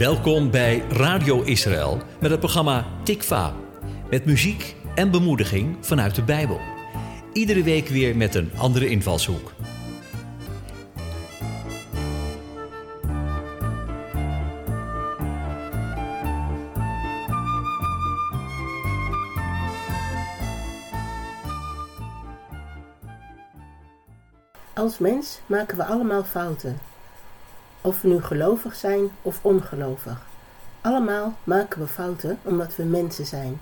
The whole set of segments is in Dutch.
Welkom bij Radio Israël met het programma Tikva. Met muziek en bemoediging vanuit de Bijbel. Iedere week weer met een andere invalshoek. Als mens maken we allemaal fouten. Of we nu gelovig zijn of ongelovig. Allemaal maken we fouten omdat we mensen zijn.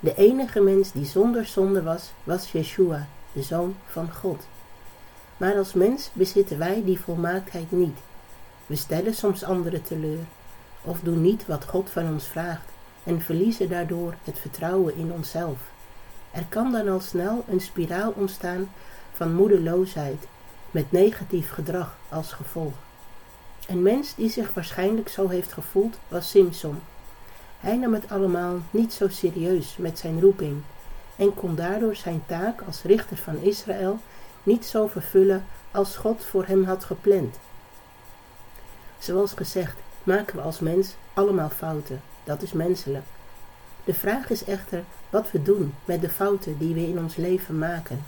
De enige mens die zonder zonde was, was Yeshua, de Zoon van God. Maar als mens bezitten wij die volmaaktheid niet. We stellen soms anderen teleur, of doen niet wat God van ons vraagt, en verliezen daardoor het vertrouwen in onszelf. Er kan dan al snel een spiraal ontstaan van moedeloosheid, met negatief gedrag als gevolg. Een mens die zich waarschijnlijk zo heeft gevoeld was Simson. Hij nam het allemaal niet zo serieus met zijn roeping en kon daardoor zijn taak als richter van Israël niet zo vervullen als God voor hem had gepland. Zoals gezegd, maken we als mens allemaal fouten. Dat is menselijk. De vraag is echter wat we doen met de fouten die we in ons leven maken.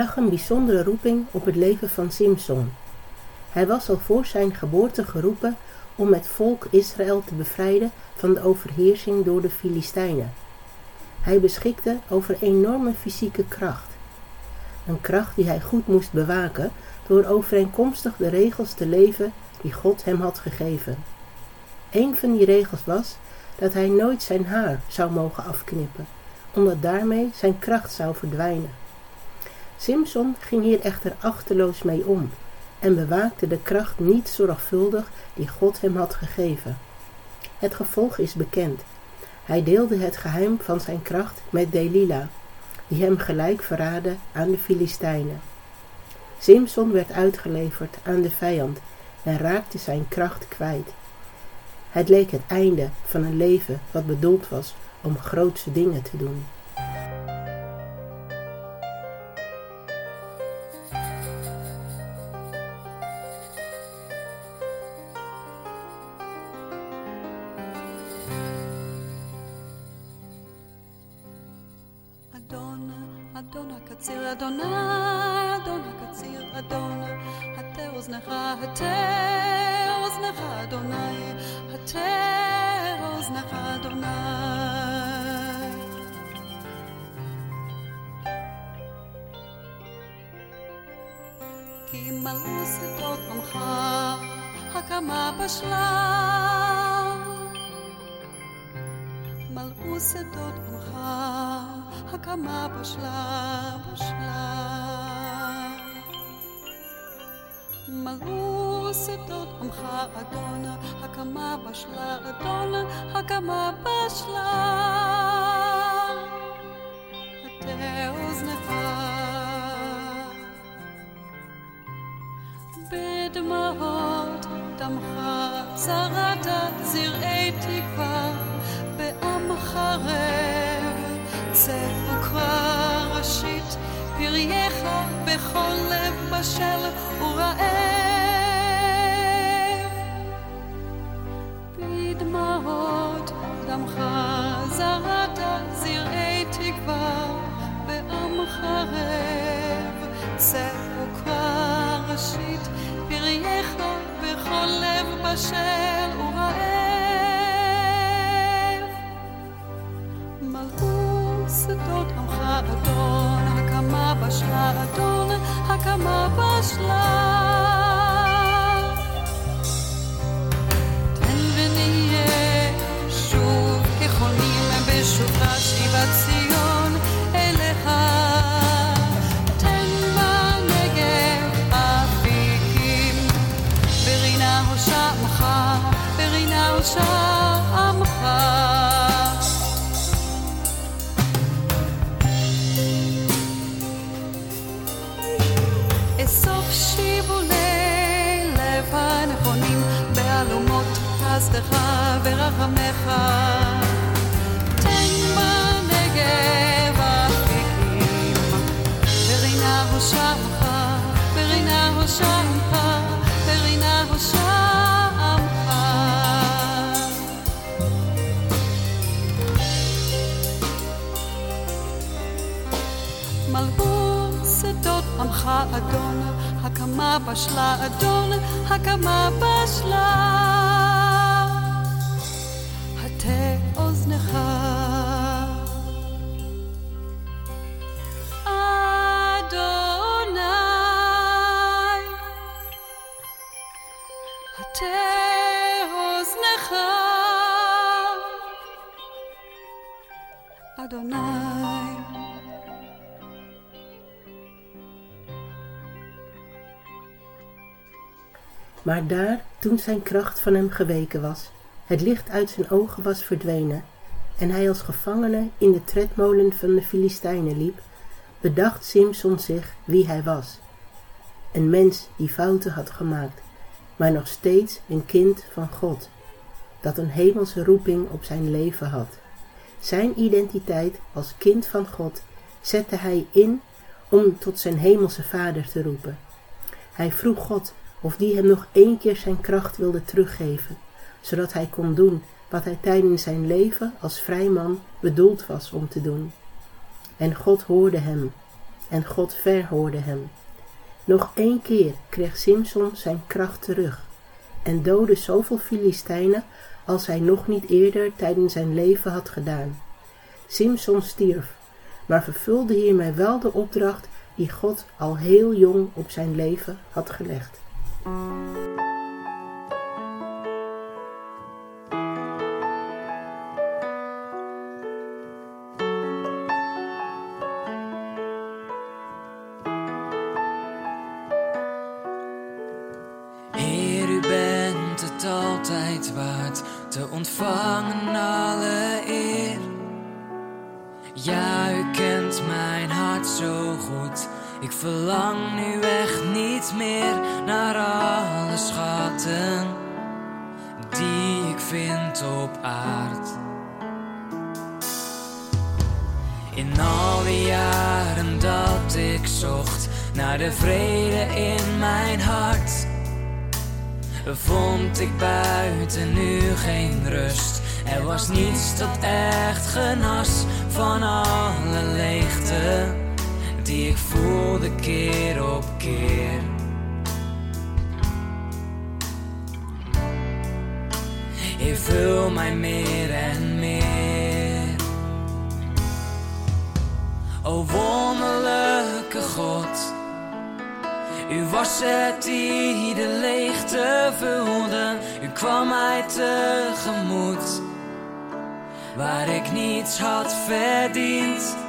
Lag een bijzondere roeping op het leven van Simson. Hij was al voor zijn geboorte geroepen om het volk Israël te bevrijden van de overheersing door de Filistijnen. Hij beschikte over enorme fysieke kracht. Een kracht die hij goed moest bewaken door overeenkomstig de regels te leven die God hem had gegeven. Een van die regels was dat hij nooit zijn haar zou mogen afknippen, omdat daarmee zijn kracht zou verdwijnen. Simson ging hier echter achteloos mee om en bewaakte de kracht niet zorgvuldig die God hem had gegeven. Het gevolg is bekend. Hij deelde het geheim van zijn kracht met Delila, die hem gelijk verraadde aan de Filistijnen. Simson werd uitgeleverd aan de vijand en raakte zijn kracht kwijt. Het leek het einde van een leven wat bedoeld was om grootse dingen te doen. אדון הקציר, אדוני, אדון הקציר, אדון, הטה אוזנך, הטה אוזנך, אדוני, הטה אוזנך, אדוני. כי מלאו שדות עמך, הקמה בשלה. מלאו שדות עמך, הקמה בשלה, בשלה. מלאו שדות עמך, אדון, הקמה בשלה, אדון, הקמה בשלה. הטה אוזנך. בדמעות דמך זרעת פרייך בכל לב בשל ורעב. בדמעות דמך זרעת זרעי תקווה בעם חרב צא וקרא ראשית פרייך בכל לב בשל ורחמך. תן בנגב אפיקים ברינה הושעמך ברינה הושעמך ברינה הושעמך מלכו שדות עמך אדון, הקמה בשלה אדון, הקמה בשלה. Adonai. Maar daar, toen zijn kracht van hem geweken was, het licht uit zijn ogen was verdwenen en hij als gevangene in de tredmolen van de Filistijnen liep, bedacht Simson zich wie hij was. Een mens die fouten had gemaakt, maar nog steeds een kind van God, dat een hemelse roeping op zijn leven had. Zijn identiteit als kind van God zette hij in om tot zijn hemelse vader te roepen. Hij vroeg God of die hem nog één keer zijn kracht wilde teruggeven, zodat hij kon doen wat hij tijdens zijn leven als vrijman bedoeld was om te doen. En God hoorde hem. en God verhoorde hem. Nog één keer kreeg Simson zijn kracht terug en doodde zoveel Filistijnen als hij nog niet eerder tijdens zijn leven had gedaan. Simson stierf, maar vervulde hiermee wel de opdracht die God al heel jong op zijn leven had gelegd. Zo goed. Ik verlang nu echt niet meer naar alle schatten die ik vind op aard. In al die jaren dat ik zocht naar de vrede in mijn hart, vond ik buiten nu geen rust. Er was niets dat echt genas van alle leegte die ik voelde keer op keer. Heer, vul mij meer en meer. O wonderlijke God, u was het die de leegte vulde, u kwam mij tegemoet, waar ik niets had verdiend.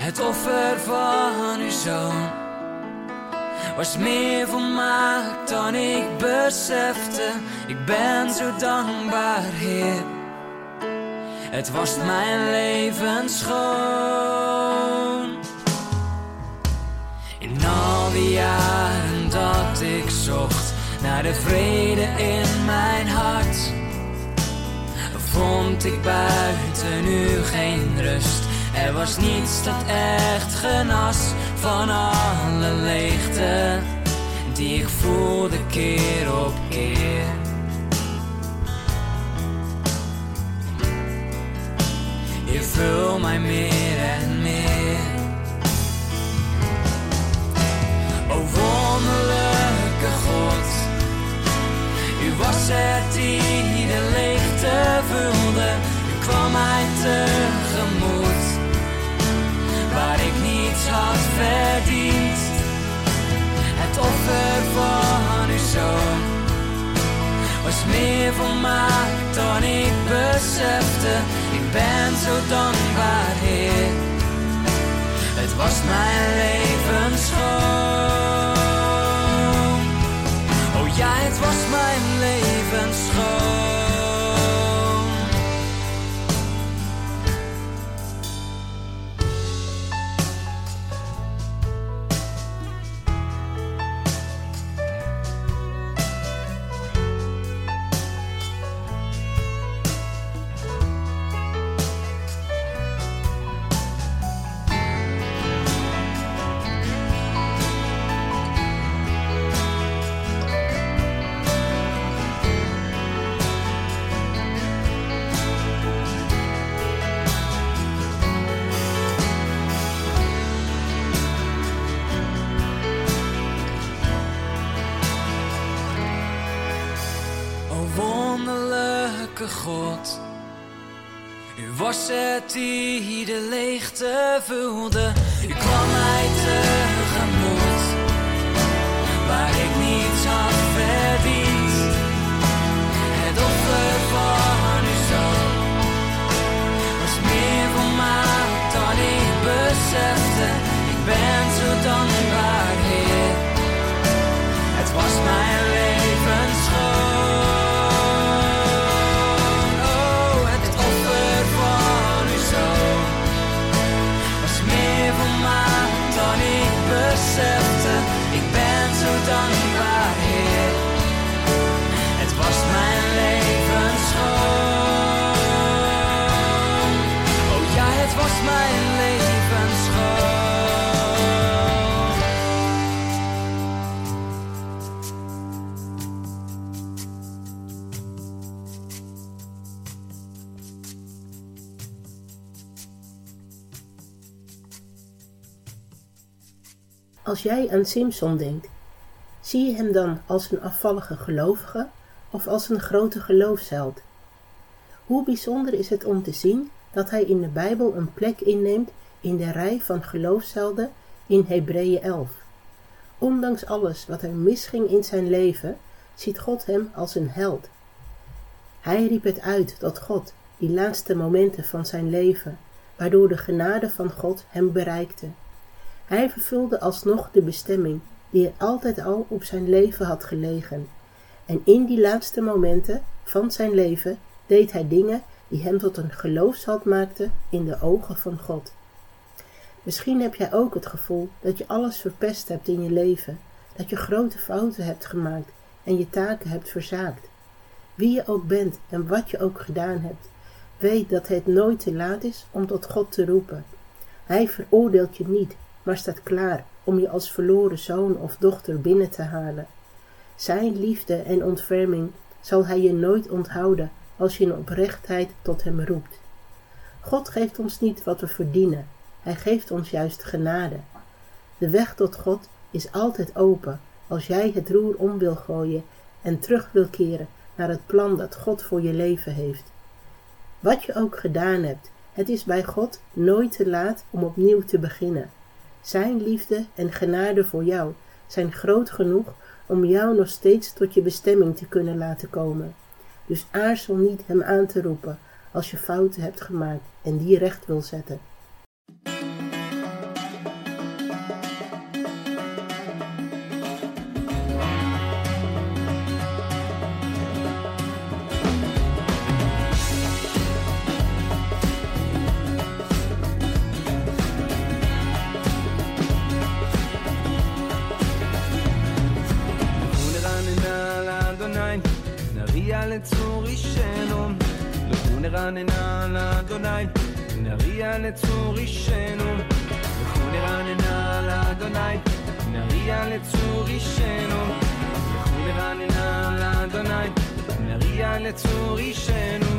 Het offer van uw zoon was meer volmaakt dan ik besefte. Ik ben zo dankbaar, Heer. Het was mijn leven schoon. In al die jaren dat ik zocht naar de vrede in mijn hart, vond ik buiten u geen rust. Er was niets dat echt genas van alle leegte die ik voelde keer op keer. Je vul mij meer en meer. O wonderlijke God, u was het die de leegte vulde. U kwam mij tegemoet, waar ik niets had verdiend. Het offer van uw zoon was meer volmaakt dan ik besefte. Ik ben zo dankbaar, Heer. Het was mijn leven schoon. Oh ja, het was mijn leven schoon. U was het die de leegte vulde. U kwam mij tegemoet, Als jij aan Simpson denkt, zie je hem dan als een afvallige gelovige of als een grote geloofsheld? Hoe bijzonder is het om te zien dat hij in de Bijbel een plek inneemt in de rij van geloofshelden in Hebreeën 11. Ondanks alles wat er misging in zijn leven, ziet God hem als een held. Hij riep het uit tot God, die laatste momenten van zijn leven, waardoor de genade van God hem bereikte. Hij vervulde alsnog de bestemming die er altijd al op zijn leven had gelegen. En in die laatste momenten van zijn leven deed hij dingen die hem tot een geloofsheld maakten in de ogen van God. Misschien heb jij ook het gevoel dat je alles verpest hebt in je leven, dat je grote fouten hebt gemaakt en je taken hebt verzaakt. Wie je ook bent en wat je ook gedaan hebt, weet dat het nooit te laat is om tot God te roepen. Hij veroordeelt je niet, maar staat klaar om je als verloren zoon of dochter binnen te halen. Zijn liefde en ontferming zal hij je nooit onthouden als je in oprechtheid tot hem roept. God geeft ons niet wat we verdienen, hij geeft ons juist genade. De weg tot God is altijd open als jij het roer om wil gooien en terug wil keren naar het plan dat God voor je leven heeft. Wat je ook gedaan hebt, het is bij God nooit te laat om opnieuw te beginnen. Zijn liefde en genade voor jou zijn groot genoeg om jou nog steeds tot je bestemming te kunnen laten komen. Dus aarzel niet hem aan te roepen als je fouten hebt gemaakt en die recht wil zetten. לכו נרננה לאדוני, נריע לצור אישנו, לכו נרננה לאדוני, נריע לצור אישנו, לכו נרננה לאדוני, נריע לצור אישנו,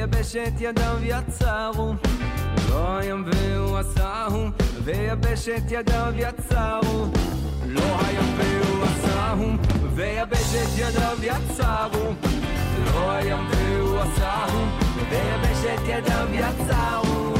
ויבשת ידיו יצרו. לא היום והוא עשהו, ויבשת ידיו יצרו. לא היום והוא עשהו, ויבשת ידיו יצרו. לא היום והוא עשהו, ויבשת ידיו יצרו.